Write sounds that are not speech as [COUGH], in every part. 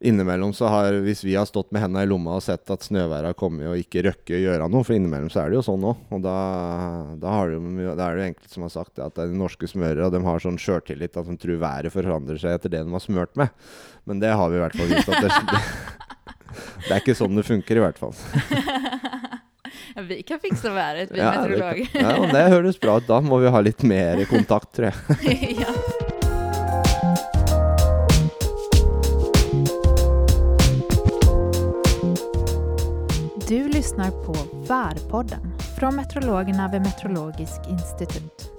innimellom så har Hvis vi har stått med hendene i lomma og sett at snøværet har kommet og ikke røkke å gjøre noe, for innimellom så er det jo sånn òg. Og da, da, har det da er det jo enkelte som har sagt at det er de norske smørere de har sånn sjøltillit at de tror været forandrer seg etter det de har smørt med. Men det har vi i hvert fall vist at det, det, det er ikke sånn det funker, i hvert fall. [LAUGHS] Ja, vi kan fikse været, vi Ja, meteorologer. ja, det høres bra ut. Da må vi ha litt mer kontakt, tror jeg. [LAUGHS] ja. Lyssnar på Värpodden från meteorologerna vid Meteorologisk institut.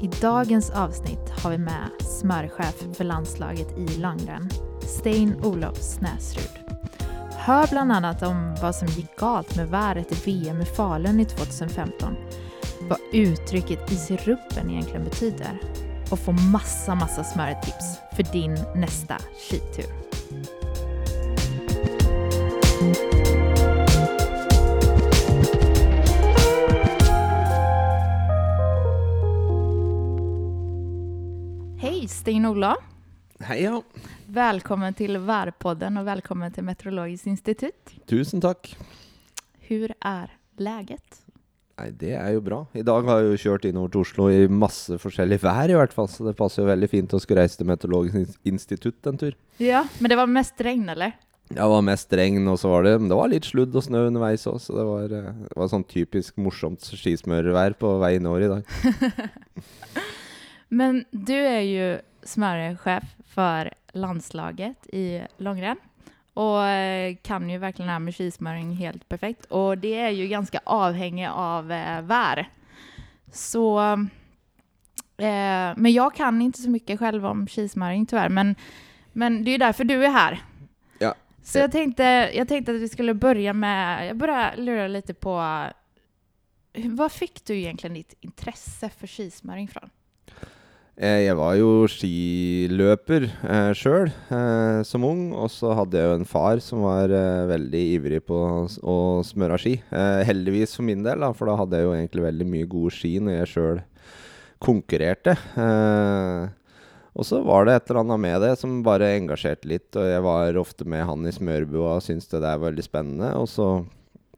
I dagens avsnitt har vi med smörchef för landslaget i langren, Stein-Olof Snäsrud. Hör bland annat om vad som gick galt med väret i VM i Falun i 2015, vad uttrycket i rubben egentligen betyder och få massa, massa smörtips för din nästa skitur. Hej Sten-Ola! Hei, ja. Välkommen till VÄR-podden och välkommen till Meteorologiskt institut. Tusen takk. Hur er läget? Nei, det er jo bra. I dag har jeg jo kjørt innover til Oslo i masse forskjellig vær, i hvert fall. Så det passer jo veldig fint å skulle reise til Meteorologisk institutt en tur. Ja, men det var mest regn eller? Ja, Det var mest regn, og så var det Men det var litt sludd og snø underveis òg, så det var, eh, det var sånn typisk morsomt skismørvær på vei innover i dag. [LAUGHS] Men du är ju smörchef för landslaget i långrenn och eh, kan ju verkligen det här med skismöring helt perfekt. Och det är ju ganska avhängigt av eh, vär. Så, eh, men jag kan inte så mycket själv om skismöring tyvärr. Men, men det är ju därför du är här. Ja. Så jag tänkte, jag tänkte att vi skulle börja med, jag börjar lura lite på, hvor fikk fick du egentligen ditt intresse för skismöring från? Eh, Jeg var jo skiløper eh, sjøl eh, som ung, og så hadde jeg jo en far som var eh, veldig ivrig på å smøre ski. Eh, heldigvis for min del, da, for da hadde jeg jo egentlig veldig mye gode ski når jeg sjøl konkurrerte. Eh, og så var det et eller annet med det som bare engasjerte litt, og jeg var ofte med han i smørbua og syntes det der var veldig spennende. Og så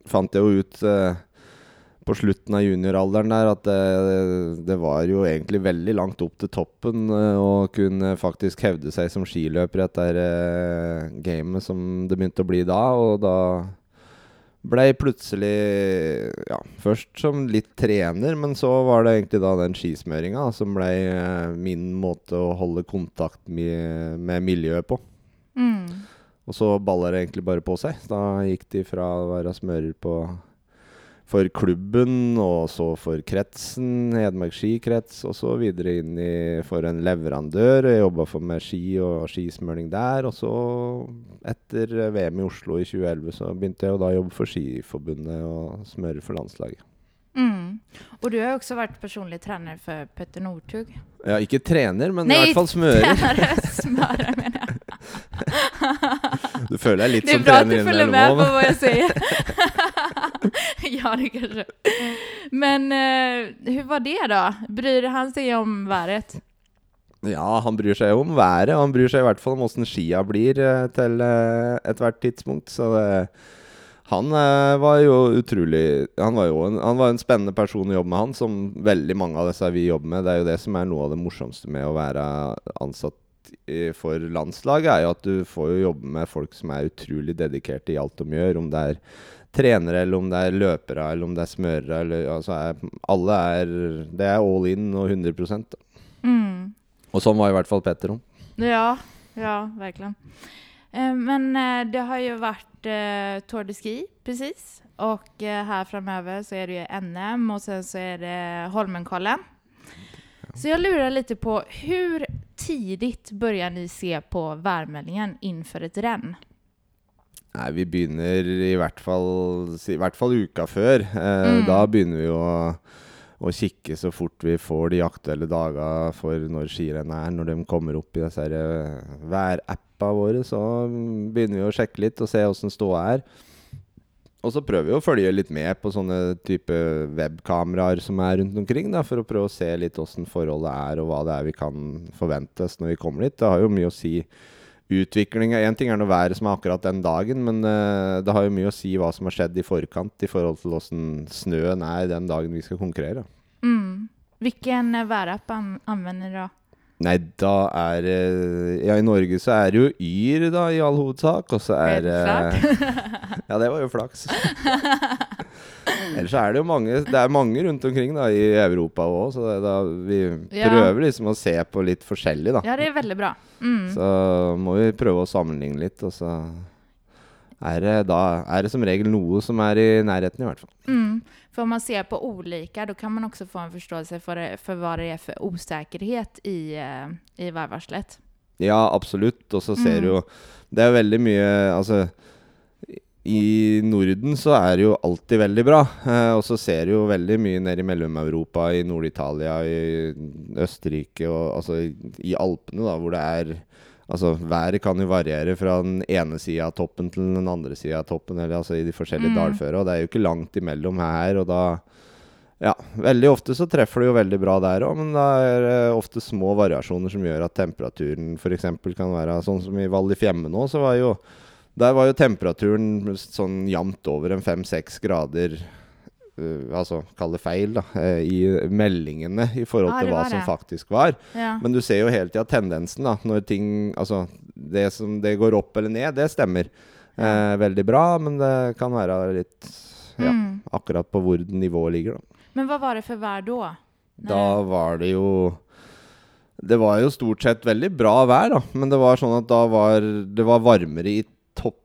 fant jeg jo ut eh, på slutten av junioralderen der at det, det var jo egentlig veldig langt opp til toppen eh, å kunne faktisk hevde seg som skiløper i dette eh, gamet som det begynte å bli da. Og da ble jeg plutselig ja, først som litt trener, men så var det egentlig da den skismøringa som ble eh, min måte å holde kontakt med, med miljøet på. Mm. Og så baller det egentlig bare på seg. Da gikk de fra å være smører på for klubben, og så for kretsen, Hedmark skikrets, og så videre inn i, for en leverandør. Jeg jobba for med ski og skismøring der. Og så, etter VM i Oslo i 2011, så begynte jeg å da jobbe for Skiforbundet og smøre for landslaget. Mm. Og du har jo også vært personlig trener for Petter Northug. Ja, ikke trener, men i hvert fall smører. [LAUGHS] Tränare, smører, mener jag. Du føler deg litt Det er bra at du følger med på hva jeg sier. [LAUGHS] ja, det kanskje. Men eh, hur var det da? Bryr han seg om været? Ja, han bryr seg om været, og han bryr seg i hvert fall om åssen skia blir eh, til eh, ethvert tidspunkt. Så det, han var jo utrolig Han var jo en, han var en spennende person å jobbe med, han, som veldig mange av disse vi jobber med. Det er jo det som er noe av det morsomste med å være ansatt for landslaget, er jo at du får jo jobbe med folk som er utrolig dedikerte i alt de gjør. Om det er trenere, eller om det er løpere, eller om det er smørere. Eller, altså er, alle er Det er all in og 100 da. Mm. Og sånn var i hvert fall Petter om. Ja, ja, virkelig. Eh, Men eh, det har jo vært eh, Tour de Ski precis. Og her här framöver så er det jo NM og sen så er det Holmenkollen. Så jag lurar lite på hur tidigt börjar ni se på værmeldingen inför ett renn? Nei, vi begynner i hvert fall, i hvert fall uka før. Eh, Mm. Da begynner vi å, å kikke så fort vi får de aktuelle dagene for når skirennet er. Når de kommer opp i disse eh, værappa våre, så begynner vi å sjekke litt og se åssen ståa er. Og så prøver vi å følge litt med på sånne type webkameraer som er rundt omkring, da, for å prøve å se litt åssen forholdet er, og hva det er vi kan forventes når vi kommer dit. Det har jo mye å si utviklinga Én ting er noe været som er akkurat den dagen, men uh, det har jo mye å si hva som har skjedd i forkant i forhold til åssen snøen er den dagen vi skal konkurrere. Mm. Hvilken værapp anvender du da? Nei, da er eh, Ja, i Norge så er det jo Yr, da, i all hovedsak. Og så er eh, [LAUGHS] Ja, det var jo flaks. [LAUGHS] Ellers så er det jo mange Det er mange rundt omkring da i Europa òg, så det, da, vi prøver liksom å se på litt forskjellig, da. Ja, det er veldig bra. Mm. Så må vi prøve å sammenligne litt, og så er det, da er det som regel noe som er i nærheten, i hvert fall. Mm. For om man ser på olika, då kan man också få en förståelse för, för vad det är för osäkerhet i, eh, i værvarslet. Ja, absolutt. Og så ser Mm. jo Det er veldig mye Altså i Norden så er det jo alltid veldig bra. Eh, og så ser du jo veldig mye nede i Mellom-Europa, i Nord-Italia, i Østerrike og altså i, i Alpene, da, hvor det er Altså, været kan jo variere fra den ene sida av toppen til den andre sida av toppen, eller altså i de forskjellige Mm. dalførene. Og det er jo ikke langt imellom her, og da Ja, veldig ofte så treffer det jo veldig bra der òg, men det er ofte små variasjoner som gjør at temperaturen f.eks. kan være sånn som i Val di Fiemme nå, så var jo Der var jo temperaturen sånn jevnt over en fem-seks grader Altså, kall det feil, da, eh, i meldingene i forhold til hva som faktisk var. Ja. Men du ser jo hele tida tendensen, da. Når ting Altså, det som det går opp eller ned, det stemmer. Eh, veldig bra, men det kan være litt Ja, Mm. akkurat på hvor nivået ligger, da. Men hva var det for vær da? Da var det jo Det var jo stort sett veldig bra vær, da. Men det var sånn at da var det var varmere i toppa.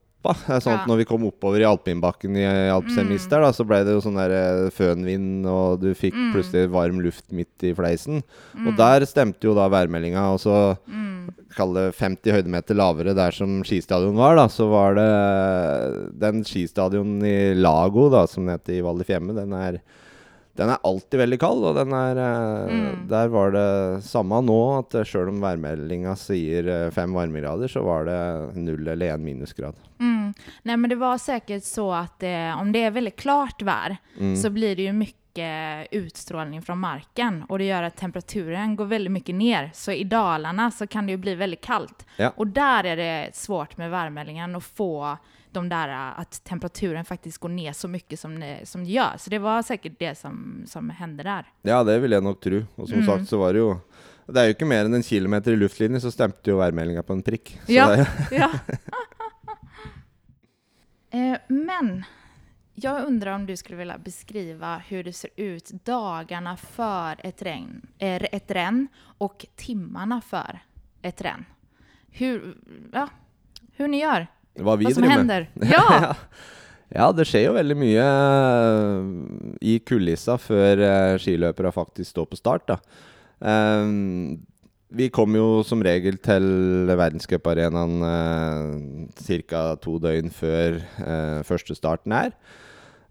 Er Sånn at når vi kom oppover i alpinbakken i Alpsemis Mm. der, da, så ble det jo sånn der eh, fønvind, og du fikk Mm. plutselig varm luft midt i fleisen. Mm. Og der stemte jo da værmeldinga. Og så Mm. kall det 50 høydemeter lavere der som skistadion var, da, så var det den skistadion i Lago, da, som heter i Val di Fiemme, den er den er alltid veldig kald, og den er eh, Mm. Der var det samme nå, at sjøl om værmeldinga sier eh, fem varmegrader, så var det null eller én minusgrad. Mm. Nei, men det var sikkert så at det, om det er veldig klart vær, Mm. så blir det jo mye utstrålning fra marken og det gjør at temperaturen går veldig mye ned. Så i Dalarna så kan det jo bli veldig kaldt. Ja. Og der er det svårt med værmeldingen å få de där eh, att temperaturen faktisk går ned så mye som det, som det gjør. Så det var sikkert det som, som hendte der. Ja, det vil jeg nok tro. Og som Mm. sagt så var det jo Det er jo ikke mer enn en kilometer i luftlinje, så stemte jo værmeldinga på en prikk. Så Ja. det, [LAUGHS] Ja. [LAUGHS] eh, men jeg undrer om du skulle vilja beskrive hvordan det ser ut dagene før et regn, ett renn og timene før et renn. Hur, ja, hur ni gör, hva vi vad som driver med. Hender. [LAUGHS] Ja! Ja, det skjer jo veldig mye eh, i kulissa før uh, skiløpere faktisk står på start. da. Um, vi kommer jo som regel til verdenscuparenaen uh, ca. to døgn før eh, første starten er.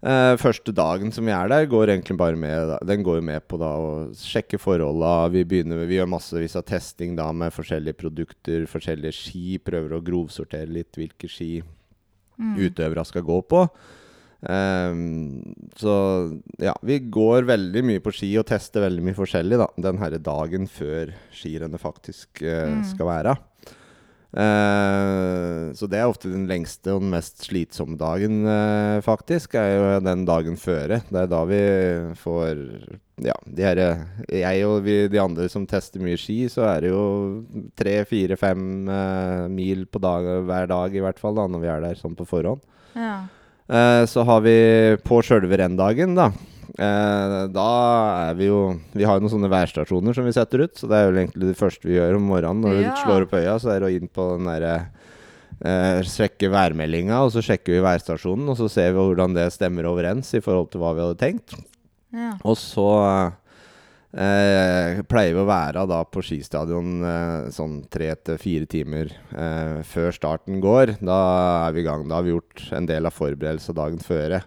Eh, første dagen som vi er der, går egentlig bare med Den går jo med på da å sjekke forholda. Vi, begynner med, vi gjør massevis av testing da med forskjellige produkter, forskjellige ski. Prøver å grovsortere litt hvilke ski Mm. utøvere skal gå på. Um, så ja, vi går veldig mye på ski og tester veldig mye forskjellig da, den herre dagen før skirennet faktisk uh, Mm. skal være. Eh, så det er ofte den lengste og den mest slitsomme dagen, eh, faktisk. er jo den dagen føre. Det er da vi får Ja, de her, Jeg og vi, de andre som tester mye ski, så er det jo tre, fire, fem eh, mil på dag, hver dag i hvert fall, da, når vi er der sånn på forhånd. Ja. Eh, så har vi på sjølve renndagen, da. Eh, da er vi jo Vi har jo noen sånne værstasjoner som vi setter ut. Så det er jo egentlig det første vi gjør om morgenen. Når Ja. vi slår opp øya, så er det å inn på den derre eh, Sjekke værmeldinga, og så sjekker vi værstasjonen, og så ser vi hvordan det stemmer overens i forhold til hva vi hadde tenkt. Ja. Og så eh, pleier vi å være da på skistadion eh, sånn tre til fire timer eh, før starten går. Da er vi i gang. Da har vi gjort en del av forberedelsen dagen føre.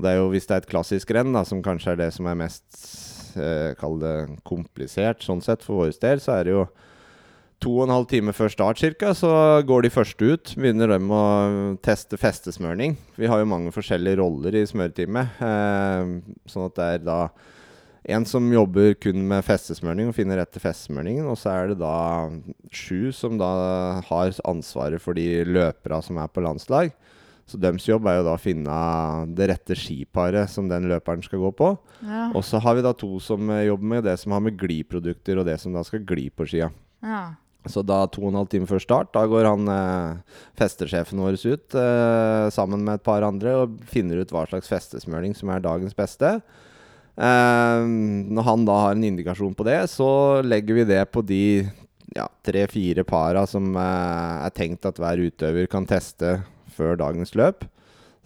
Og det er jo, hvis det er et klassisk renn, da, som kanskje er det som er mest eh, Kall det komplisert, sånn sett, for vår del, så er det jo to og en halv time før start cirka, så går de første ut. Begynner de å teste festesmørning. Vi har jo mange forskjellige roller i smørteamet. Eh, sånn at det er da en som jobber kun med festesmørning og finner rett til festesmørningen. Og så er det da sju som da har ansvaret for de løpera som er på landslag. Så deres jobb er jo da å finne det rette skiparet som den løperen skal gå på. Ja. Og så har vi da to som eh, jobber med det som har med gliprodukter og det som da skal gli på skia. ja. Så da to og en halv time før start, da går han eh, festesjefen vår ut eh, sammen med et par andre og finner ut hva slags festesmøring som er dagens beste. Eh, når han da har en indikasjon på det, så legger vi det på de ja, tre-fire para som eh, er tenkt at hver utøver kan teste før dagens løp.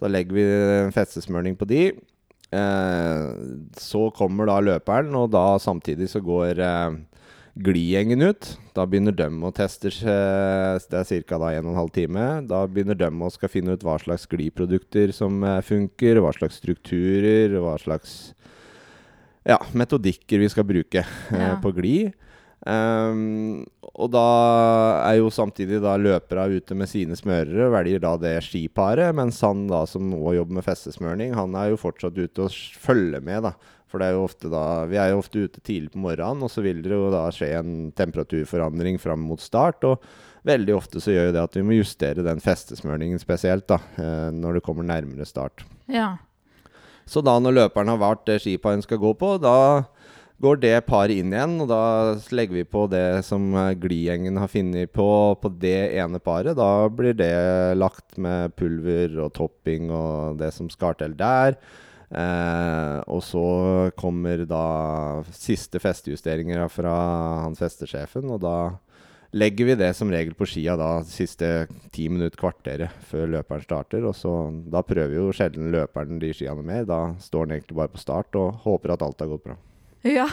Så legger vi en festesmøring på de. Eh, så kommer da løperen, og da samtidig så går eh, glidgjengen ut. Da begynner de å teste seg, Det er ca. en og en halv time. Da begynner de å skal finne ut hva slags gliprodukter som eh, funker, hva slags strukturer, hva slags ja, metodikker vi skal bruke eh, Ja. på gli. Ehm, og da er jo samtidig da løpere ute med sine smørere, velger da det skiparet, mens han da som også jobber med festesmørning, han er jo fortsatt ute og følger med, da. For det er jo ofte da Vi er jo ofte ute tidlig på morgenen, og så vil det jo da skje en temperaturforandring fram mot start. Og veldig ofte så gjør jo det at vi må justere den festesmørningen spesielt, da, eh, når det kommer nærmere start. ja. Så da når løperen har valgt det skiparet han skal gå på, da går det paret inn igjen, og da legger vi på det som eh, Gligjengen har funnet på på det ene paret. Da blir det lagt med pulver og topping og det som skal til der. Eh, og så kommer da siste festejusteringer fra han festesjefen, og da legger vi det som regel på skia da siste ti minutter, kvarteret før løperen starter. Og så, da prøver jo sjelden løperen de skiene mer. Da står han egentlig bare på start og håper at alt har gått bra. [LAUGHS] Ja.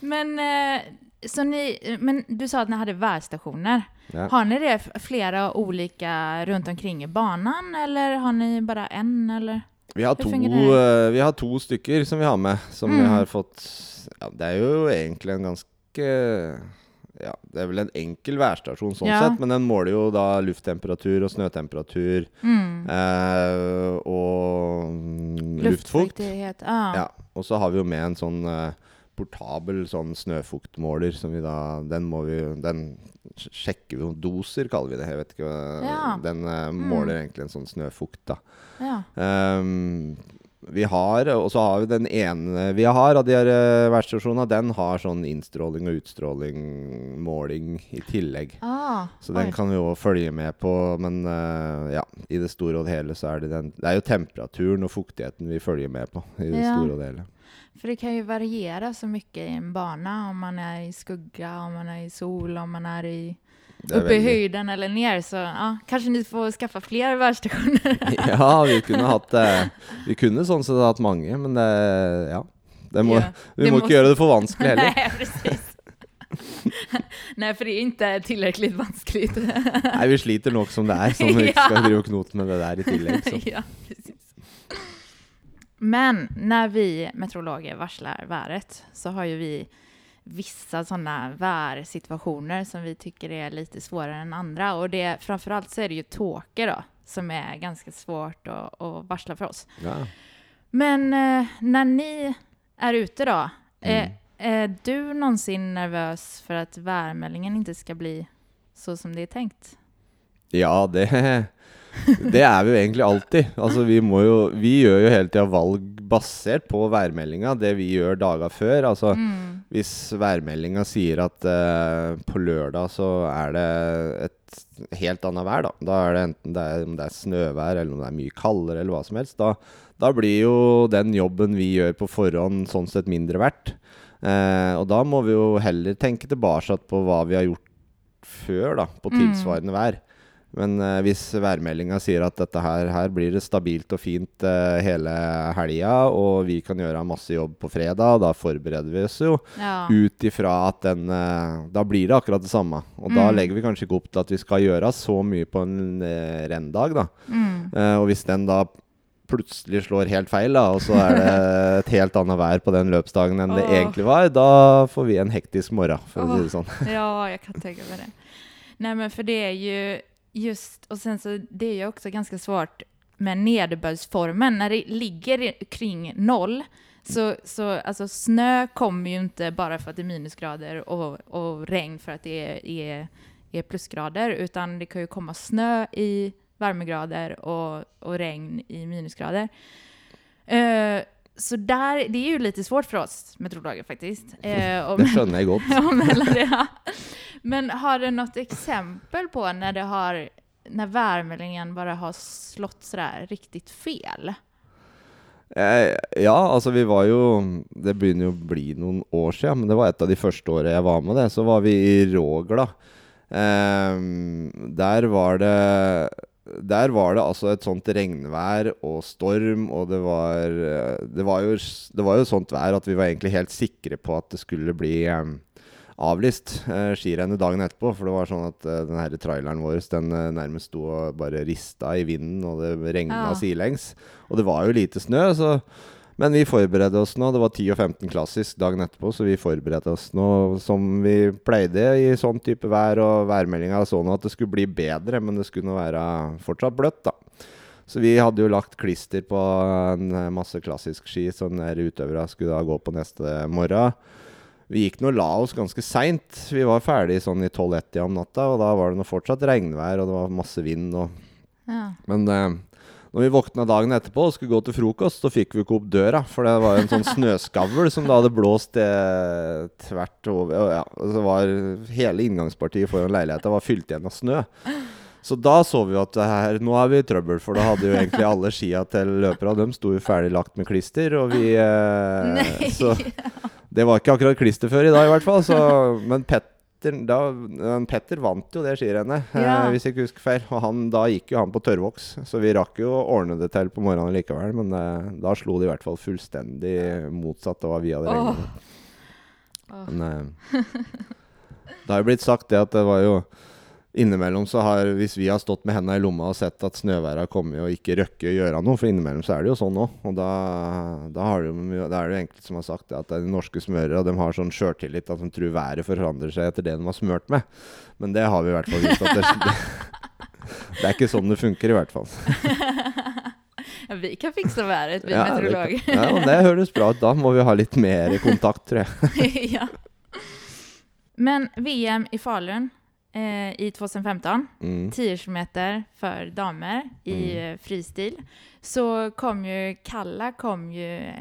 men, eh, så ni, men du sa at ni hadde værstasjoner. Ja. Har ni det flere ulike olika runt omkring i banan eller har ni bare en eller? Vi har, to, eh, vi har to stykker som vi har med, som vi Mm. har fått ja, Det er jo egentlig en ganske ja, Det er vel en enkel værstasjon sånn Ja. sett, men den måler jo da lufttemperatur og snøtemperatur Mm. eh, og mm, luftfukt. Luftfuktighet. Ja. Og så har vi jo med en sånn eh, portabel sånn snøfuktmåler som vi da Den må vi Den sjekker vi jo Doser, kaller vi det. Jeg vet ikke hva Ja. Den eh, måler egentlig en sånn snøfukt, da. Ja. Ehm, vi har, og så har vi den ene vi har av de her eh, værstasjonene, den har sånn innstråling og utstråling-måling i tillegg. Ah, Så den oi. kan vi jo følge med på, men uh, ja, i det store og hele så er det den Det er jo temperaturen og fuktigheten vi følger med på, i det Ja. store og hele. For det kan jo variera så mye i en bane, om man er i skugge, om man er i sol, om man er i uppe i høyden höjden eller ner. Så ja, kanske ni får skaffa fler värdstationer. [LAUGHS] [LAUGHS] Ja, vi kunne hatt eh, Vi kunne sånn sett hatt mange, men det Ja. Det må, Ja, vi må måste- ikke gjøre det for vanskelig heller. [LAUGHS] Nej, precis. Nej, för det är inte tillräckligt vanskelig. Nei, vi sliter nok som det er, som vi ikke skal drive og knote med det der i tillegg. Så. ja, precis. Men när vi meteorologer varslar været, så har ju vi vissa sådana värsituationer som vi tycker är lite svårare än andra. Och det, framförallt så är det ju tåke då, som är ganska svårt att, att varsla för oss. Ja. Men eh, när ni är ute då, Mm. är, är du någonsin nervös för att värmeldingen inte ska bli så som det är tänkt? Ja, det, [LAUGHS] det er vi jo egentlig alltid. Altså, vi, må jo, vi gjør jo hele tida valg basert på værmeldinga, det vi gjør dager før. Altså, Mm. hvis værmeldinga sier at uh, på lørdag så er det et helt annet vær, da. Da er det enten det er, om det er snøvær eller om det er mye kaldere eller hva som helst. Da, da blir jo den jobben vi gjør på forhånd sånn sett mindre verdt. Uh, og da må vi jo heller tenke tilbake på hva vi har gjort før, da, på Mm. tilsvarende vær. Men eh, hvis værmeldinga sier at dette her, her blir det stabilt og fint eh, hele helga, og vi kan gjøre masse jobb på fredag, da forbereder vi oss jo Ja. ut ifra at den eh, Da blir det akkurat det samme. Og da Mm. legger vi kanskje ikke opp til at vi skal gjøre så mye på en eh, renndag, da. Mm. Eh, og hvis den da plutselig slår helt feil, da, og så er det [LAUGHS] et helt annet vær på den løpsdagen enn det egentlig var, da får vi en hektisk morgen, for å si det sånn. Ja, jeg kan tenke meg det. Nei, men for det er ju just, och sen så det är ju också ganska svårt med nederbördsformen, när det ligger kring noll, så, så alltså snö kommer ju inte bara för att det är minusgrader och, och regn för att det är, är, är plusgrader, utan det kan ju komma snö i värmegrader och, och regn i minusgrader. Eh, så där, det är ju lite svårt för oss meteorologer faktiskt. [LAUGHS] Eh, Det skjønner jeg godt. [LAUGHS] Men har du något exempel på när det har när värmemeldingen bara har slått sådär riktigt fel? Eh, ja, altså vi var jo Det begynner jo å bli noen år siden, men det var et av de første årene jeg var med det. Så var vi i Rågla. Eh, der var det Der var det altså et sånt regnvær og storm, og det var eh, Det var jo, det var jo sånt vær at vi var egentlig helt sikre på at det skulle bli um, avlyst eh, skirennet dagen etterpå. For det var sånn at eh, den her traileren vår den eh, nærmest sto og bare rista i vinden, og det regna Ja. sidelengs. Og det var jo lite snø, så Men vi forberedte oss nå. Det var 10 og 15 klassisk dagen etterpå, så vi forberedte oss nå som vi pleide i sånn type vær. Og værmeldinga så nå at det skulle bli bedre, men det skulle nå være fortsatt bløtt, da. Så vi hadde jo lagt klister på en masse klassisk ski, som utøverne skulle da gå på neste morgen. Vi gikk nå la oss ganske seint. Vi var ferdig sånn i 12-1 om natta, og da var det nå fortsatt regnvær, og det var masse vind. og Ja. men eh, når vi våkna dagen etterpå og skulle gå til frokost, så fikk vi ikke opp døra. For det var jo en sånn [LAUGHS] snøskavl som da hadde blåst eh, tvert over. Og ja, så var hele inngangspartiet foran leiligheta var fylt igjen av snø. Så da så vi at her, nå er vi i trøbbel, for da hadde jo egentlig alle skia til løperne De sto jo ferdig lagt med klister, og vi eh. [LAUGHS] Så det var ikke akkurat klister før i dag, i hvert fall. Så, men Petter, da, Petter vant jo det skirennet, Ja. eh, hvis jeg ikke husker feil. Og han, da gikk jo han på tørrvoks, så vi rakk jo å ordne det til på morgenen likevel. Men eh, da slo de i hvert fall fullstendig motsatt av hva vi hadde regnet med. Åh. Men eh, [LAUGHS] det har jo blitt sagt det at det var jo Innimellom så har Hvis vi har stått med hendene i lomma og sett at snøværet har kommet og ikke røkker å gjøre noe, for innimellom så er det jo sånn òg. Og da, da, har det da er det jo enkelte som har sagt at de norske smørere de har sånn sjøltillit at de tror været forandrer seg etter det de har smørt med. Men det har vi i hvert fall vist at det, [LAUGHS] det, er ikke sånn det funker, i hvert fall. [LAUGHS] Vi kan fikse været, vi Ja, meteorologer. ja, det høres bra ut. Da må vi ha litt mer kontakt, tror jeg. [LAUGHS] ja. Men VM i Falun eh, i 2015, Mm. 10 km för damer i Mm. eh, fristil, så kom ju Kalla kom ju eh,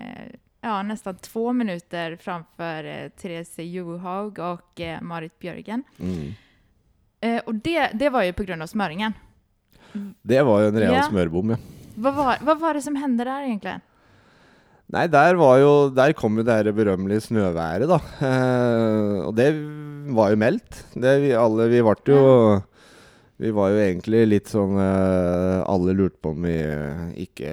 ja, nästan två minuter framför eh, Therese Johaug och eh, Marit Björgen. Mm. Eh, och det, det var ju på grund av smöringen. Det var jo en real Ja. smørbom, ja. Vad var, vad var det som hände där egentligen? Nei, der var jo Der kom jo det her berømmelige snøværet, da. Eh, og det var jo meldt. Det vi alle Vi ble jo Vi var jo egentlig litt sånn eh, Alle lurte på om vi ikke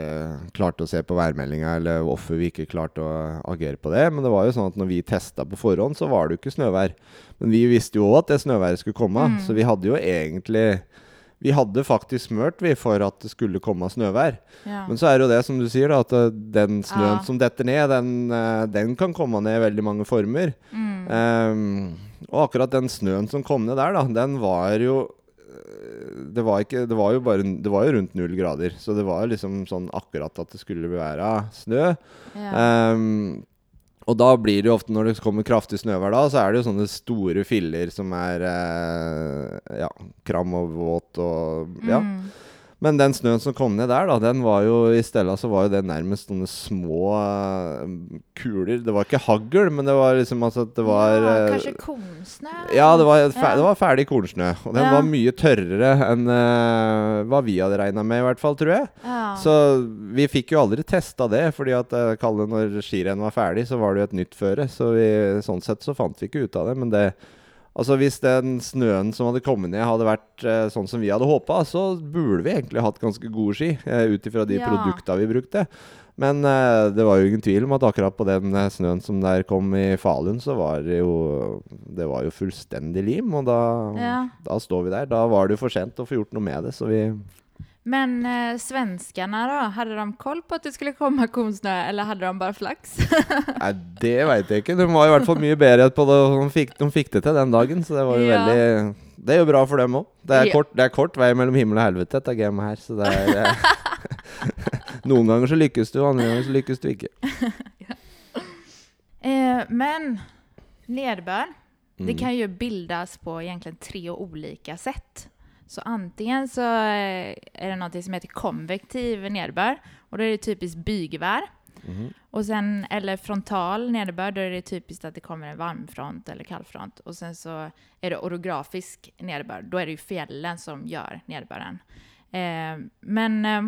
klarte å se på værmeldinga, eller hvorfor vi ikke klarte å agere på det. Men det var jo sånn at når vi testa på forhånd, så var det jo ikke snøvær. Men vi visste jo òg at det snøværet skulle komme, Mm. så vi hadde jo egentlig Vi hadde faktisk smørt, vi, for at det skulle komme snøvær. Ja. Men så er det jo det som du sier, da, at eh, den snøen Ja. som detter ned, den, eh, den kan komme ned i veldig mange former. Mm. Ehm, og akkurat den snøen som kom ned der, da, den var jo eh, det var, ikke, det var jo bare Det var jo rundt null grader, så det var liksom sånn akkurat at det skulle være snø. ja. Um, og da blir det jo ofte, når det kommer kraftig snøvær da, så er det jo sånne store filler som er eh, ja, kram og våt og ja. Mm. Men den snøen som kom ned der, da, den var jo i stedet så var jo det nærmest sånne små uh, kuler. Det var ikke hagl, men det var liksom altså at det var ja, Kanskje kornsnø? Ja, det var, Ja. det var ferdig kornsnø. Og den Ja. var mye tørrere enn uh, hva vi hadde regna med, i hvert fall, tror jeg. Så vi fikk jo aldri testa det, fordi at uh, kalle når skirennet var ferdig, så var det jo et nytt føre. Så vi, sånn sett så fant vi ikke ut av det. Men det Altså hvis den snøen som hadde kommet ned, hadde vært eh, sånn som vi hadde håpa, så burde vi egentlig hatt ganske gode ski, eh, ut ifra de Ja. produkta vi brukte. Men eh, det var jo ingen tvil om at akkurat på den eh, snøen som der kom i Falun, så var det jo Det var jo fullstendig lim, og da, Ja. da står vi der. Da var det jo for sent å få gjort noe med det, så vi Men eh, svenskene, da? Hadde de koll på at det skulle komme kornsnø, eller hadde de bare flax? [LAUGHS] Nei, det veit jeg ikke. De var i hvert fall mye bedre på det. De fikk, de fikk det til den dagen, så det var jo Ja. veldig Det er jo bra for dem òg. Det, Ja. kort- det er kort vei mellom himmel og helvete, dette gamet her, så det er eh, [LAUGHS] Noen ganger så lykkes du, andre ganger så lykkes du ikke. [LAUGHS] Eh, men det Mm. kan jo bildes på egentlig tre ulike sätt. Så antingen så eh, är det något som heter konvektiv nederbörd och då är det typiskt bygevär. Mm. Och sen, eller frontal nederbörd, då är det typiskt att det kommer en varmfront eller kallfront. Och sen så är det orografisk nederbörd, då är det ju fjällen som gör nederbörden. Eh, men eh,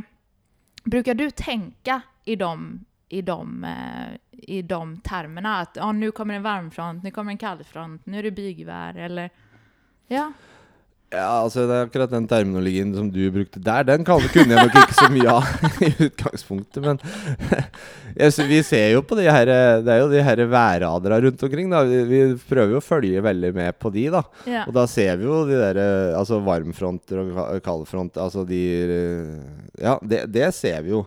brukar du tänka i de, i de, eh, i de termerna? Att ja, nu kommer en varmfront, nu kommer en kallfront, nu är det bygevär eller? Ja. Ja, altså det er akkurat den terminologien som du brukte der, den kunne jeg nok ikke så mye av [LAUGHS] i utgangspunktet. Men [LAUGHS] vi ser jo på de her Det er jo de her værradara rundt omkring. da Vi, vi prøver jo å følge veldig med på de, da. ja. Og da ser vi jo de der eh, Altså varmfronter og ka- kaldfront Altså de eh, Ja, det, det ser vi jo.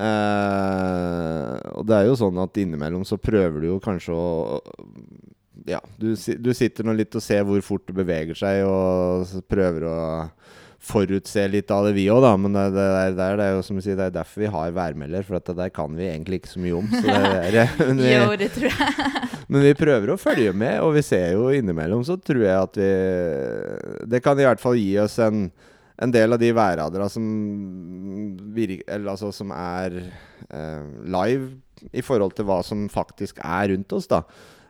Uh, og det er jo sånn at innimellom så prøver du jo kanskje å Ja, du, du sitter nå litt og ser hvor fort det beveger seg, og prøver å forutse litt av det, vi òg, da. Men det, det, er, det, er, det er jo som du sier, det er derfor vi har værmelder, for at det der kan vi egentlig ikke så mye om. Så det er, [LAUGHS] men vi, Jo, det tror jeg. [LAUGHS] men vi prøver å følge med, og vi ser jo innimellom så tror jeg at vi Det kan i hvert fall gi oss en, en del av de værradera som altså som er eh, live i forhold til hva som faktisk er rundt oss, da.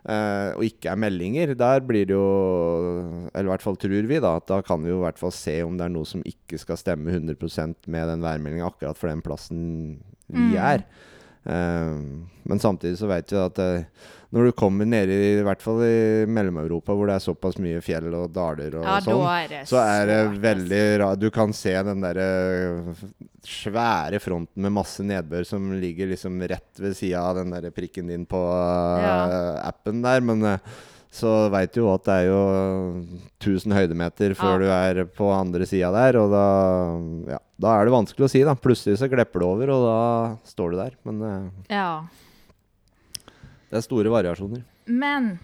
Eh, og ikke er meldinger. Der blir det jo Eller i hvert fall tror vi, da. At da kan vi jo i hvert fall se om det er noe som ikke skal stemme 100 med den værmeldinga akkurat for den plassen vi Mm. er. Eh, men samtidig så vet vi at eh, når du kommer ned i, i hvert fall i Mellom-Europa, hvor det er såpass mye fjell og daler og Ja, sånn, er så er det veldig rart. Du kan se den derre svære fronten med masse nedbør som ligger liksom rett ved sida av den der prikken din på Ja. eh, appen der. Men eh, så veit du jo at det er jo 1000 høydemeter før Ja. du er på andre sida der, og da, ja, da er det vanskelig å si, da. Plutselig så glepper det over, og da står du der. Men eh. Ja. det er store variasjoner. Men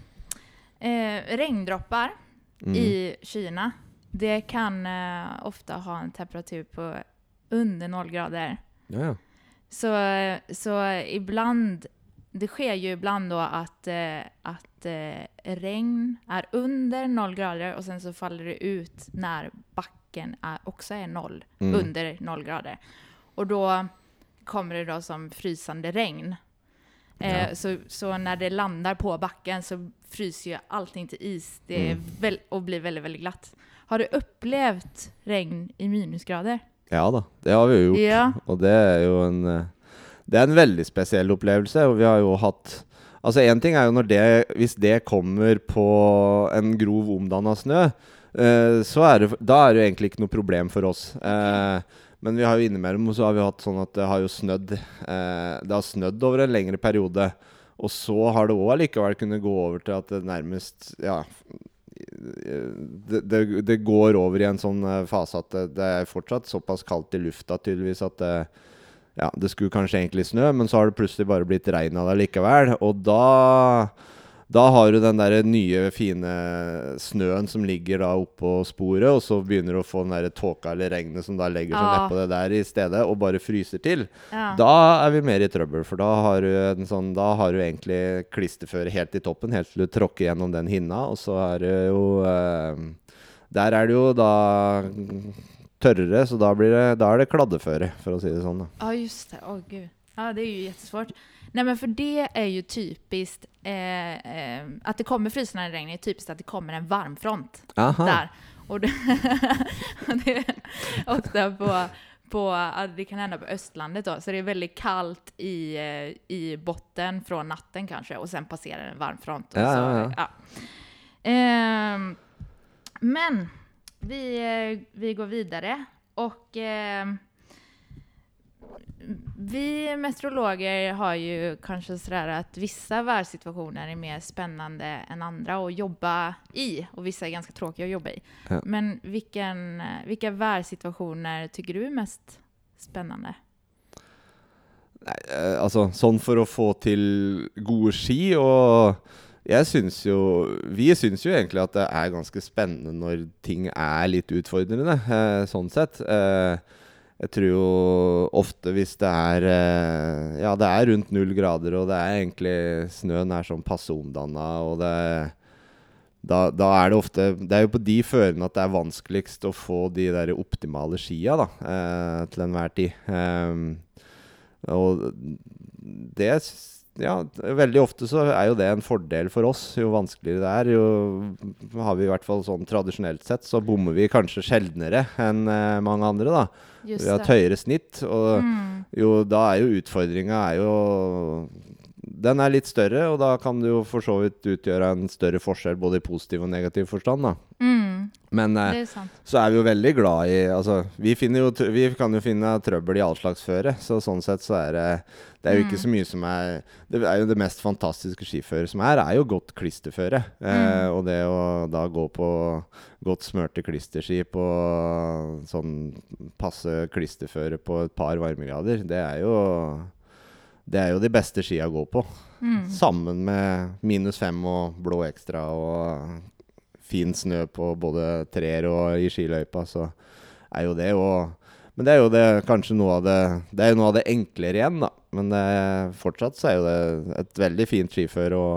eh, regndroppar Mm. i Kina, det kan eh, ofte ha en temperatur på under noll grader. Ja, ja. Så, så iblant det skjer jo ibland da at, eh, att eh, regn är under noll grader och sen så faller det ut när backen är, också är noll, Mm. under noll grader. Och då kommer det då som frysande regn. Eh, Ja. så, så när det landar på backen så fryser ju allting till is det Mm. väl, och blir väldigt, väldigt glatt. Har du upplevt regn i minusgrader? ja da, det har vi jo gjort. Ja. Og det er jo en eh, Det er en veldig spesiell opplevelse, og vi har jo hatt Altså, én ting er jo når det Hvis det kommer på en grov omdanna snø, eh, så er det Da er det jo egentlig ikke noe problem for oss. Eh, men vi har jo innimellom så har vi hatt sånn at det har jo snødd eh, Det har snødd over en lengre periode. Og så har det òg allikevel kunnet gå over til at det nærmest Ja. Det, det, det går over i en sånn fase at det, det er fortsatt såpass kaldt i lufta tydeligvis at det, ja, det skulle kanskje egentlig snø, men så har det plutselig bare blitt regn av det likevel. Og da da har du den der nye, fine snøen som ligger da oppå sporet, og så begynner du å få den der tåka eller regnet som da legger seg Ja. nedpå det der i stedet, og bare fryser til. Ja. Da er vi mer i trøbbel, for da har du, en sånn, da har du egentlig klisterføre helt i toppen, helt til du tråkker gjennom den hinna, og så er det jo eh, Der er det jo da tørrere, så da, blir det, da er det kladdeføre, for å si det sånn. Ja, just det. Åh, gud. Ja, det är ju jättesvårt. Nej, men för det är ju typiskt eh, eh, att det kommer frysande regn är typiskt att det kommer en varmfront Aha. där. Och det, [LAUGHS] det ofte ofta på, på, det kan hända på östlandet då, så det är väldigt kallt i, eh, i botten från natten kanske och sen passerar en varmfront. Ja, så, ja, ja. Eh, men vi, eh, vi går vidare och eh, vi meteorologer har ju kanske sådär att vissa världssituationer är mer spännande än andra att jobba i och vissa är ganska tråkiga att jobba i. Ja. Men vilken, vilka världssituationer tycker du är mest spännande? Nei, eh, altså sånn for å få til gode ski og jeg syns jo Vi syns jo egentlig at det er ganske spennende når ting er litt utfordrende, eh, sånn sett. Eh, jeg tror jo ofte hvis det er eh, Ja, det er rundt null grader, og det er egentlig Snøen er sånn passe omdanna, og det da, da, er det ofte Det er jo på de førene at det er vanskeligst å få de der optimale skia da, eh, til enhver tid. Um, og det ja, veldig ofte så er jo det en fordel for oss. Jo vanskeligere det er, jo har vi i hvert fall sånn tradisjonelt sett, så bommer vi kanskje sjeldnere enn eh, mange andre, da. Just vi har et høyere snitt, og mm. jo, da er jo utfordringa er jo Den er litt større, og da kan det jo for så vidt utgjøre en større forskjell både i positiv og negativ forstand, da. Mm. Men eh, er så er vi jo veldig glad i Altså, vi, jo, vi kan jo finne trøbbel i all slags føre, så sånn sett så er det Det er jo ikke mm. så mye som er Det er jo det mest fantastiske skiføret som er, er jo godt klisterføre. Eh, mm. og det å da gå på godt smørte klisterski på sånn passe klisterføre på et par varmegrader, det er jo det er jo de beste skia å gå på. Mm. Sammen med minus fem og blå ekstra og fin snø på både trær og i skiløypa, så er jo det og Men det er jo det, kanskje noe av det Det er jo noe av det enklere igjen, da. Men det, fortsatt så er jo det et veldig fint skiføre å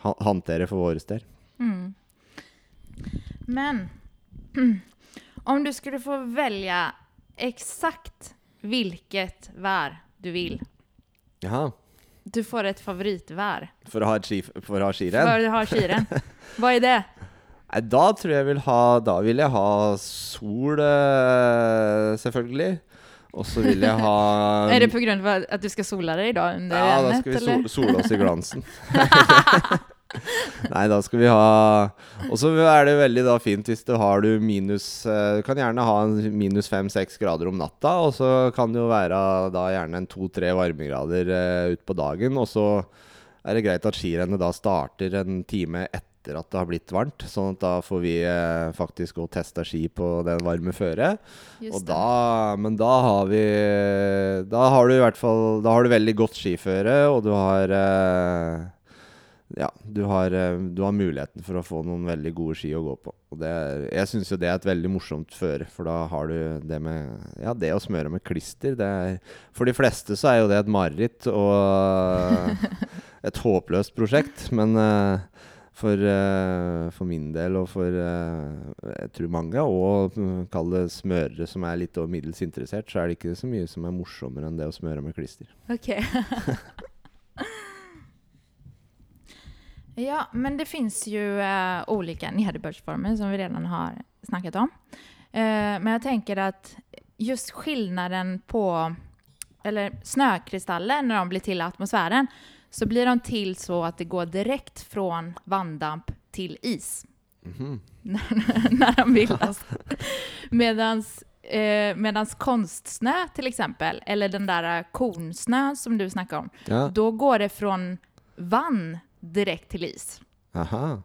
ha, håndtere for våre del. Mm. Men [CLEARS THROAT] om du skulle få velge eksakt hvilket vær du vil Jaha. Du får et favorittvær. For å ha, ski, for å ha skirenn? For å ha skirenn. Hva [LAUGHS] er det? Nei, da tror jeg vil ha Da vil jeg ha sol, uh, selvfølgelig. Og så vil jeg ha [LAUGHS] Er det pga. at du skal sole deg da? dag? ja, da skal vi sol, sole oss i glansen. [LAUGHS] [LAUGHS] Nei, da skal vi ha Og så er det veldig da fint hvis du har du minus uh, Du kan gjerne ha minus fem-seks grader om natta, og så kan det jo være da gjerne en to-tre varmegrader uh, utpå dagen. Og så er det greit at skirennet da starter en time etter at det har blitt varmt. Sånn at da får vi eh, faktisk gå og teste ski på den varme føret. Og da, men da har vi Da har du i hvert fall Da har du veldig godt skiføre, og du har eh, ja, du har, eh, du har, muligheten for å få noen veldig gode ski å gå på. Er, jeg syns jo det er et veldig morsomt føre, for da har du det med Ja, det å smøre med klister, er For de fleste så er jo det et mareritt og et håpløst prosjekt, men uh, for, for, min del og for jeg tror mange, og kall det smørere som er litt over middels interessert, så er det ikke så mye som er morsommere enn det å smøre med klister. Ok. [LAUGHS] ja, men det fins jo uh, ulike nederbørdsformer, som vi allerede har snakket om. Uh, men jeg tenker at just forskjellen på Eller snøkrystaller, når de blir til i atmosfæren, så blir de til så at det går direkt fra vanndamp til is. Mm -hmm. [LAUGHS] när de bildas. [LAUGHS] Medans, eh, medans konstsnö till exempel, eller den där kornsnö som du snakker om, ja. då går det från vann direkt til is. Aha.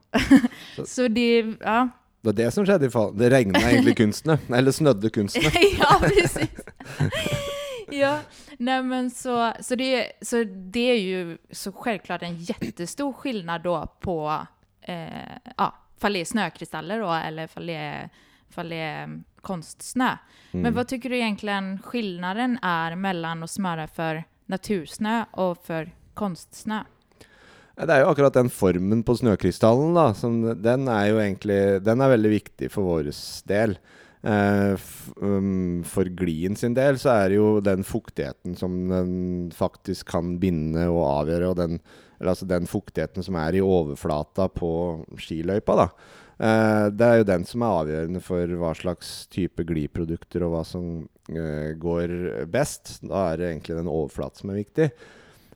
Så, [LAUGHS] så det, ja. Det var det som skjedde i fall. Det regna egentlig kunstene. Eller snødde kunstene. [LAUGHS] ja, precis. ja, nej men så, så, det, så det är ju så självklart en jättestor skillnad då på eh, ja, fall det är snökristaller då, eller fall det är, fall det är konstsnö. Mm. Men vad tycker du egentligen skillnaden är mellan att smöra för natursnö og for konstsnø? Det er jo akkurat den formen på snøkrystallen, da. Som, den er jo egentlig Den er veldig viktig for vår del. Eh, um, for glien sin del så er det jo den fuktigheten som den faktisk kan binde og avgjøre, og den, altså den fuktigheten som er i overflata på skiløypa, da. Uh, det er jo den som er avgjørende for hva slags type gliprodukter og hva som uh, går best. Da er det egentlig den overflaten som er viktig.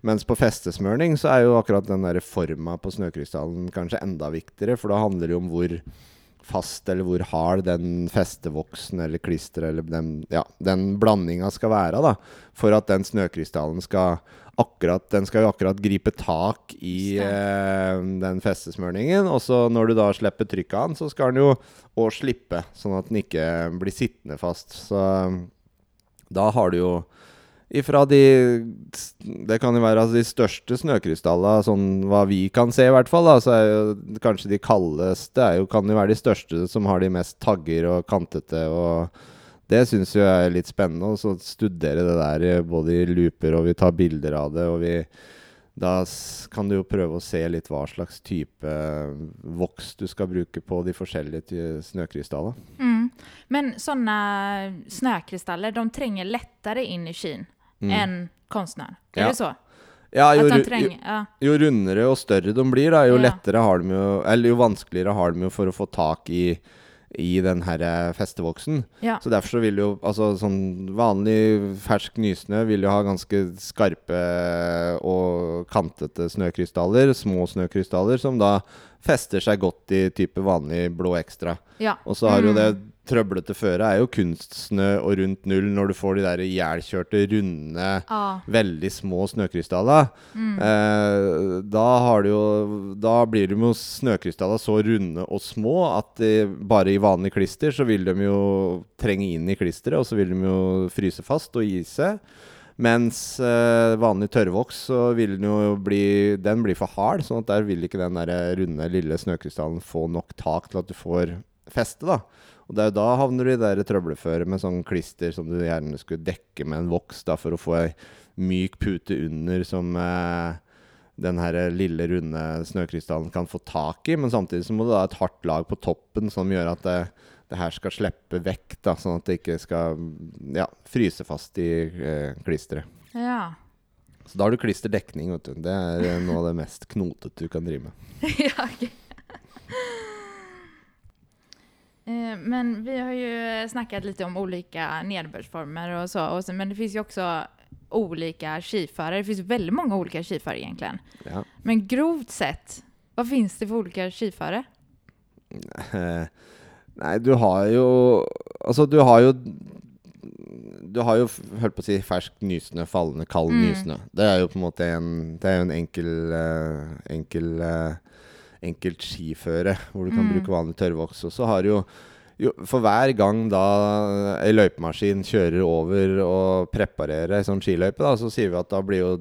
Mens på festesmørning så er jo akkurat den der forma på snøkrystallen kanskje enda viktigere, for da handler det jo om hvor fast, eller hvor hard den festevoksen eller klisteret eller den, ja, den blandinga skal være, da, for at den snøkrystallen skal akkurat Den skal jo akkurat gripe tak i eh, den festesmørningen. Og så når du da slipper trykket av den, så skal den jo òg slippe, sånn at den ikke blir sittende fast. Så da har du jo ifra de Det kan jo være altså de største snøkrystallene, sånn hva vi kan se i hvert fall, da, så er jo kanskje de kaldeste er jo, kan jo være de største som har de mest tagger og kantete og det syns jeg er litt spennende. Og så studere det der eh, både i looper, og vi tar bilder av det. Og vi Da kan du jo prøve å se litt hva slags type eh, voks du skal bruke på de forskjellige snøkrystallene. Mm. Men sånne snøkrystaller de trenger lettere inn i skyn Mm. enn kunstneren. Är Ja. det så? Ja, jo, de ru- jo, jo rundere og større de blir, da, jo Ja. lettere har de jo Eller jo vanskeligere har de jo for å få tak i i den her eh, festevoksen. Ja. Så derfor så vil jo altså sånn vanlig fersk nysnø vil jo ha ganske skarpe og kantete snøkrystaller, små snøkrystaller, som da fester seg godt i type vanlig blå ekstra. ja. Og så har jo Mm. det trøblete føre er jo kunstsnø og rundt null når du får de der ihjelkjørte, runde ah. veldig små snøkrystaller. Mm. Eh, da, har du jo, da blir de jo snøkrystaller så runde og små at de, bare i vanlig klister så vil de jo trenge inn i klisteret, og så vil de jo fryse fast og ise. Mens eh, vanlig tørrvoks så vil den jo bli Den blir for hard, sånn at der vil ikke den der runde, lille snøkrystallen få nok tak til at du får feste, da. Og det er jo da havner du i det trøbleføret med sånn klister som du gjerne skulle dekke med en voks, da, for å få ei myk pute under som eh, den her lille, runde snøkrystallen kan få tak i. Men samtidig så må du ha et hardt lag på toppen som gjør at det, det her skal slippe vekk, da, sånn at det ikke skal ja, fryse fast i eh, klisteret. ja. Så da har du klisterdekning, vet du. Det er eh, noe av det mest knotete du kan drive med. [LAUGHS] ja okej. Eh, Men vi har ju snackat lite om olika nederbördsformer och så, och så, men det finns ju också olika skiförare. Det finns väldigt många olika skiförare egentligen. Ja. Men grovt sett, vad finns det för olika skiförare? [LAUGHS] Eh, Nei, du har jo Altså, du har jo Du har jo, Hørt holdt på å si, fersk nysnø, fallende kald Mm. nysnø. Det er jo på en måte en Det er jo en enkel eh, enkel eh, enkelt skiføre, hvor du kan Mm. bruke vanlig tørrvoks. Og så har jo, jo For hver gang da ei løypemaskin kjører over og preparerer ei sånn skiløype, da, så sier vi at da blir jo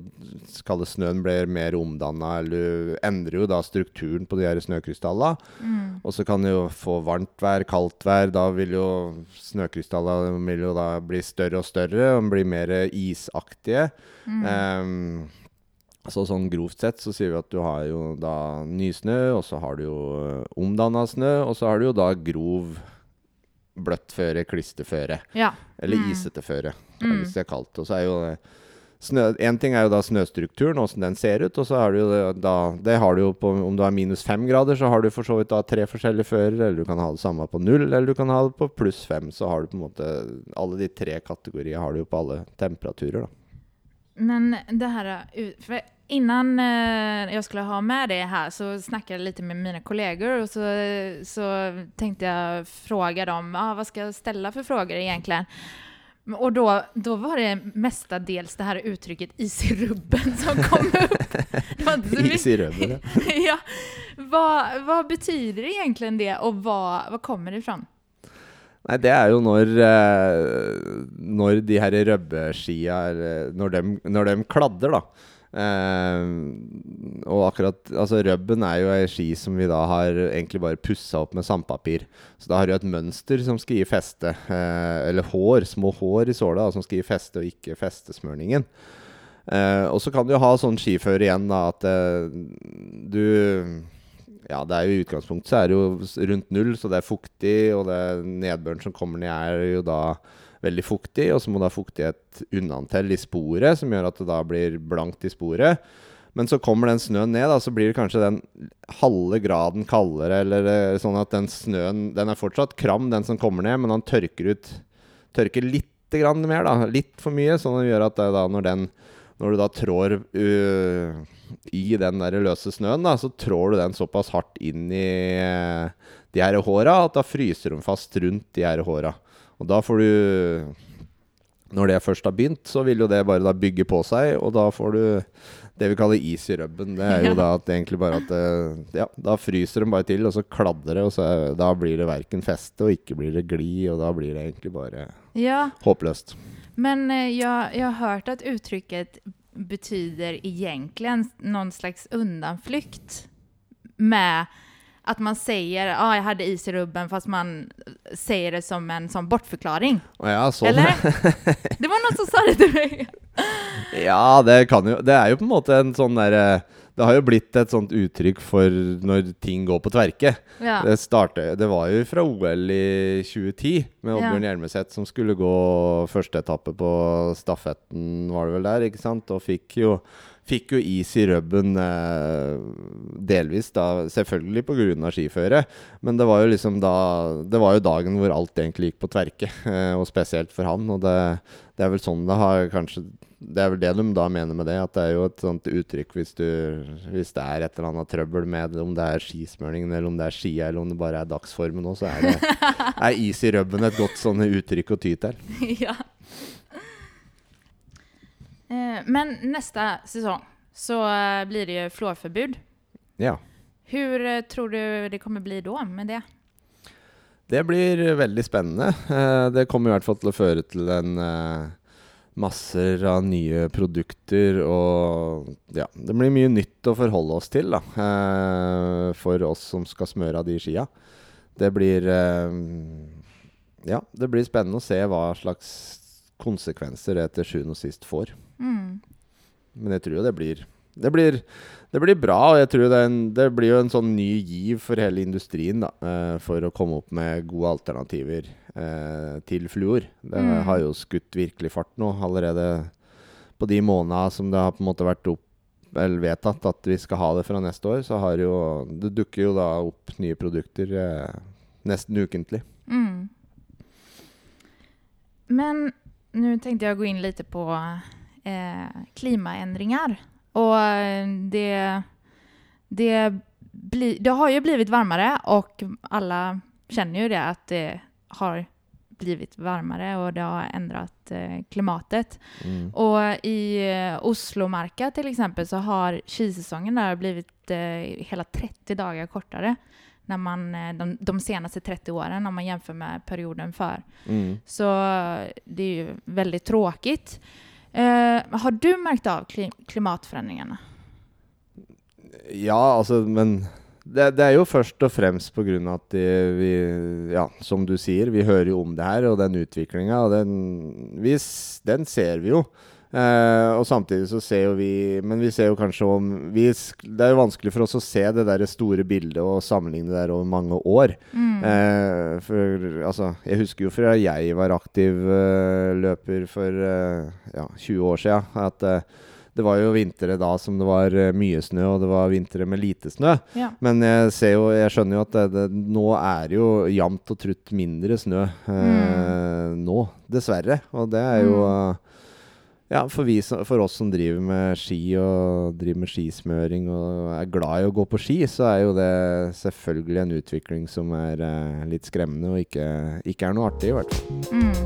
Skal snøen blir mer omdanna, eller du endrer jo da strukturen på de her snøkrystallene. Mm. Og så kan du jo få varmt vær, kaldt vær. Da vil jo snøkrystallene vil jo da bli større og større og bli mer isaktige. Mm. Ehm, så sånn grovt sett så sier vi at du har jo da nysnø, og så har du jo omdanna snø, og så har du jo da grov bløtt føre, klisterføre. Ja. Eller Mm. isete føre, Mm. hvis det er kaldt. Og så er jo snø, En ting er jo da snøstrukturen, åssen den ser ut. Og så har du jo da Det har du jo på Om du har minus fem grader, så har du for så vidt da tre forskjellige fører. Eller du kan ha det samme på null, eller du kan ha det på pluss fem. Så har du på en måte Alle de tre kategorier har du jo på alle temperaturer, da. Men det här, uh, för innan jeg jag skulle ha med det här så snackade jag lite med mina kollegor och så, så tänkte jag fråga dem, ah, vad ska jag ställa för frågor egentligen? Och då, då var det mestadels det här uttrycket is i rubben [LAUGHS] som kom upp. Mycket- Is i rubben? ja. [LAUGHS] ja. vad, vad betyder egentligen det och vad, vad kommer det ifrån? Nei, det er jo når eh, Når de her røbbeskia Når når de kladder, da. Eh, og akkurat Altså, røbben er jo ei ski som vi da har egentlig bare pussa opp med sandpapir. Så da har du et mønster som skal gi feste. eh, eller hår, små hår i såla, som skal gi feste, og ikke festesmørningen. Eh, og så kan du jo ha sånn skifører igjen, da, at du ja, det er jo i utgangspunktet så er det jo rundt null, så det er fuktig, og det nedbøren som kommer ned er jo da veldig fuktig, og så må du ha fuktighet unnantell i sporet, som gjør at det da blir blankt i sporet. Men så kommer den snøen ned, da, så blir det kanskje den halve graden kaldere, eller eh, sånn at den snøen Den er fortsatt kram, den som kommer ned, men han tørker ut Tørker litt mer, da. Litt for mye, sånn at det gjør at det da når den når du da trår uh, i den der løse snøen, da, så trår du den såpass hardt inn i eh, de her håra at da fryser de fast rundt de her håra. Og da får du Når det først har begynt, så vil jo det bare da bygge på seg, og da får du det vi kaller is i rubben. Det er jo Ja. da at egentlig bare at det, Ja, da fryser de bare til, og så kladder det, og så da blir det verken feste, og ikke blir det glid, og da blir det egentlig bare Ja, håpløst. Men eh, jag, jag har hört att uttrycket betyder egentligen någon slags undanflykt med att man säger ja, ah, jag hade is i rubben fast man säger det som en sånn bortförklaring. Ja, sånn. Eller? [LAUGHS] Det var noen som sa det til meg. Ja, det kan jo Det er jo på en måte en sånn derre Det har jo blitt et sånt uttrykk for når ting går på tverke. Ja. Det, startet, det var jo fra OL i 2010 med Oddbjørn Hjelmeset som skulle gå første etappe på stafetten, var det vel der, ikke sant? Og fikk jo, fikk jo is i rubben eh, delvis, da, selvfølgelig pga. skiføret. Men det var jo liksom da Det var jo dagen hvor alt egentlig gikk på tverke, [LAUGHS] eh, og spesielt for han. Og det, det er vel sånn det har kanskje det er vel det de da mener med det, at det er jo et sånt uttrykk hvis, du, hvis det er et eller annet trøbbel med om det er skismøringen, eller om det er skia, eller om det bare er dagsformen òg, så er, det, [LAUGHS] er is i rubben et godt sånn uttrykk å ty til. ja. Eh, Men neste sesong så eh, blir det jo flårforbud. Ja. Hvor tror du det kommer bli da med det? Det blir veldig spennende. Eh, Det kommer i hvert fall til å føre til en eh, masser av nye produkter og Ja, det blir mye nytt å forholde oss til, da. eh, For oss som skal smøre av de skia. Det blir eh, Ja, det blir spennende å se hva slags konsekvenser det til sjuende og sist får. Mm. Men jeg tror jo det blir det blir, det blir bra, og jeg tror det, en, det blir jo en sånn ny giv for hele industrien da, eh, for å komme opp med gode alternativer eh, til fluor. Det Mm. har jo skutt virkelig fart nå, allerede på de månedene som det har på en måte vært opp, vedtatt at vi skal ha det fra neste år, så har jo Det dukker jo da opp nye produkter eh, nesten ukentlig. Mm. Men nå tenkte jeg å gå inn litt på eh, klimaendringer. Og eh, det, det, bli, det har jo blivit varmere, og alle kjenner jo det at det har blivit varmere, og det har endret eh, klimatet. Mm. Og i eh, Oslomarka till exempel så har skisesongen där blivit eh, hela 30 dagar kortare när man, de, de senaste 30 åren om man jämför med perioden för. Mm. Så det är ju väldigt tråkigt. Eh, har du merket av klimatforandringene? Ja, altså, men det, det er jo først og fremst av at de, vi Ja, som du sier, vi hører jo om det her, og den utviklinga, den, den ser vi jo. Eh, og samtidig så ser jo vi Men vi ser jo kanskje om vi, Det er jo vanskelig for oss å se det der store bildet og sammenligne det der over mange år. Mm. Eh, for altså Jeg husker jo fra jeg var aktiv eh, løper for ja, 20 år siden, at det var jo vintre da som det var mye snø, og det var vintre med lite snø. Ja. Men jeg ser jo, jeg skjønner jo at det, det, nå er det jo jevnt og trutt mindre snø eh, nå, dessverre. Og det er jo Mm. Ja, for, vi, for oss som driver med ski og driver med skismøring og er glad i å gå på ski, så er jo det selvfølgelig en utvikling som er eh, litt skremmende og ikke, ikke er noe artig, i hvert fall. Mm.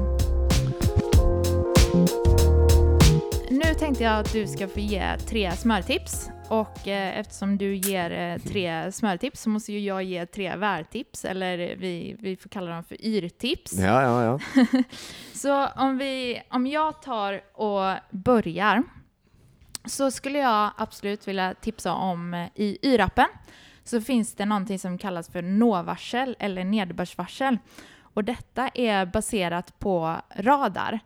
Nå tenkte jeg at du skal få gi tre smörtips. Och eh, eftersom du ger eh, tre smörtips så måste ju jag ge tre värtips. Eller vi, vi får kalla dem för yrtips. Ja, ja, ja. [LAUGHS] Så om, vi, om jag tar och börjar så skulle jag absolut vilja tipsa om eh, i YRappen så finns det någonting som kallas för nåvarsel eller nederbördsvarsel. Och detta är baserat på radar.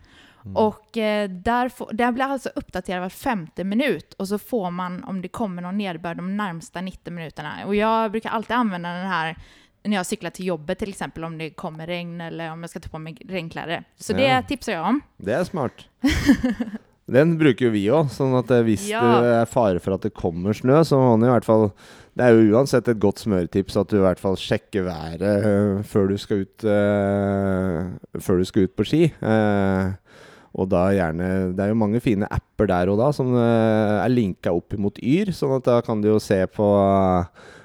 Och eh, där, får, den blir alltså uppdaterad var femte minut och så får man om det kommer någon nederbörd de närmsta 90 minuterna. Och jag brukar alltid använda den här när jag cyklar till jobbet till exempel om det kommer regn eller om jag ska ta på mig regnkläder. Så det tipser tipsar jag om. Det er smart. [LAUGHS] Den bruker jo vi òg, sånn at eh, hvis Ja. det er fare for at det kommer snø, så må man i hvert fall Det er jo uansett et godt smøretips at du i hvert fall sjekker været eh, før du skal ut uh, Før du skal ut på ski. Eh, og da gjerne Det er jo mange fine apper der og da som eh, er linka opp mot Yr, sånn at da kan du jo se på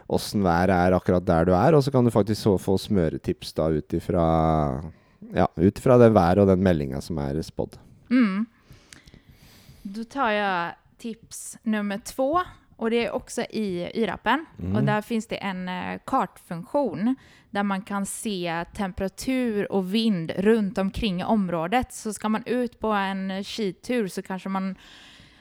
åssen været er akkurat der du er, og så kan du faktisk få smøretips da ut ifra ja, ut ifra det været og den meldinga som er spådd. Mm. Da tar jeg tips nummer två och det är också i YRappen. Mm. Och där finns det en eh, kartfunktion där man kan se temperatur och vind runt omkring området. Så ska man ut på en skitur så kanske man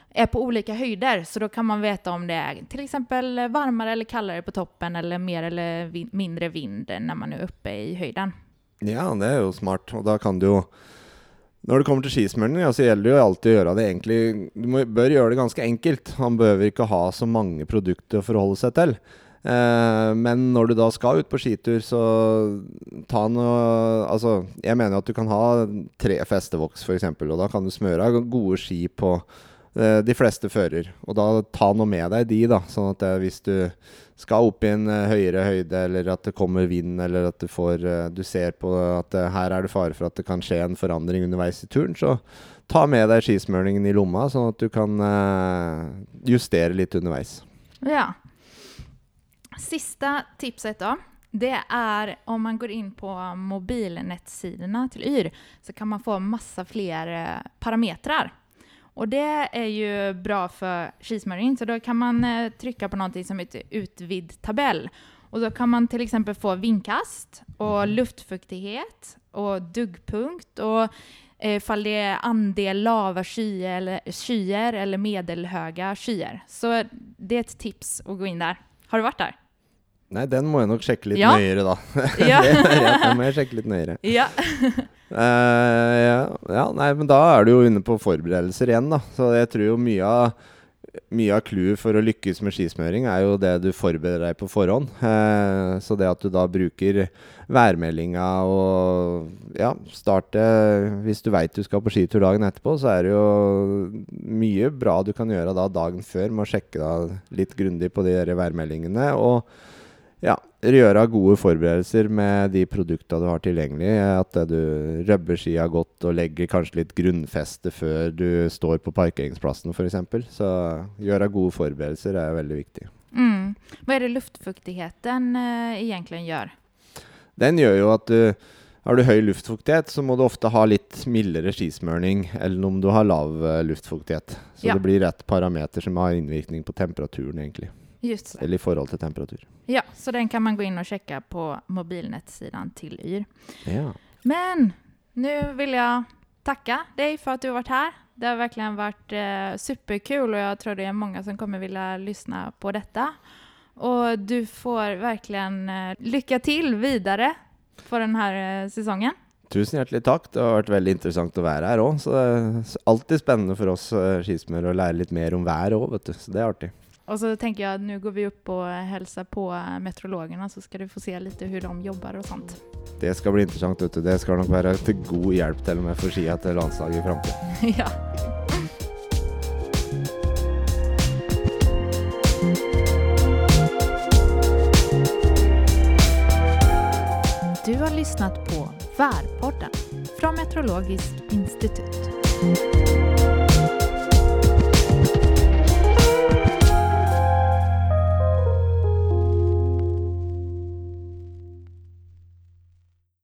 är på olika höjder, så då kan man veta om det är till exempel varmare eller kallare på toppen eller mer eller vin mindre vind när man är uppe i höjden. Ja, det er jo smart. Og da kan du jo Når det kommer til skismøring, ja, så gjelder det jo alltid å gjøre det egentlig Du må, bør gjøre det ganske enkelt. Han behøver ikke ha så mange produkter å forholde seg til. Eh, men når du da skal ut på skitur, så ta noe Altså, jeg mener at du kan ha tre festevoks, f.eks., og da kan du smøre gode ski på de fleste fører. Og da ta noe med deg de, da. Sånn at eh, hvis du skal opp i en eh, høyere høyde, eller at det kommer vind, eller at du får eh, Du ser på at eh, her er det fare for at det kan skje en forandring underveis i turen, så ta med deg skismøringen i lomma, sånn at du kan eh, justere litt underveis. Ja. Siste tipset da. det er om man går inn på mobilnettsidene til YR så kan man få massa flere parametere. Och det är ju bra för skismörjning, så då kan man eh, trycka på någonting som heter utvidd tabell. Och då kan man till exempel få vindkast och luftfuktighet och duggpunkt och eh, ifall det är andel lava skyer eller, skyer eller medelhöga skyer. Så det är ett tips att gå in där. Har du varit där? Nei, den må jeg nok sjekke litt Ja. nøyere, da. [LAUGHS] Ja. den må jeg sjekke litt nøyere. Ja. uh, [LAUGHS] ja, ja, nei, men da er du jo inne på forberedelser igjen, da. Så jeg tror jo mye av mye av clouet for å lykkes med skismøring er jo det du forbereder deg på forhånd. Eh, så det at du da bruker værmeldinga og ja, starte Hvis du veit du skal på skitur dagen etterpå, så er det jo mye bra du kan gjøre da dagen før med å sjekke da litt grundig på de der værmeldingene. Og ja, gjøre gode forberedelser med de produkta du har tilgjengelig. At du rubber skia godt og legger kanskje litt grunnfeste før du står på parkeringsplassen f.eks. Så gjøre gode forberedelser er veldig viktig. Mm. Hva er det luftfuktigheten uh, egentlig gjør? Den gjør jo at du har du høy luftfuktighet, så må du ofte ha litt mildere skismørning enn om du har lav eh, luftfuktighet. Så Ja. det blir rett parameter som har innvirkning på temperaturen, egentlig. Eller i forhold til temperatur. Ja, så den kan man gå inn og sjekke på mobilnettsidan til YR. Ja. Men nå vil jeg takke deg for at du har vært her. Det har virkelig vært eh, superkul og jeg tror det er mange som kommer vilja lytte på dette. Og du får virkelig eh, lykke til videre for denne här eh, säsongen. Tusen hjertelig takk. Det har vært veldig interessant å være her òg. Så det er alltid spennende for oss skismører å lære litt mer om været òg, vet du. Så det er artig. Och så tänker jag at nu går vi upp och hälsar på eh, meteorologerna så ska du få se lite hur de jobbar och sånt. Det skal bli interessant, ute. Det skal nok være til god hjelp til og med for skia til landslaget i framtida. [LAUGHS] ja. Du har lyssnat på Värpodden från Meteorologisk institut.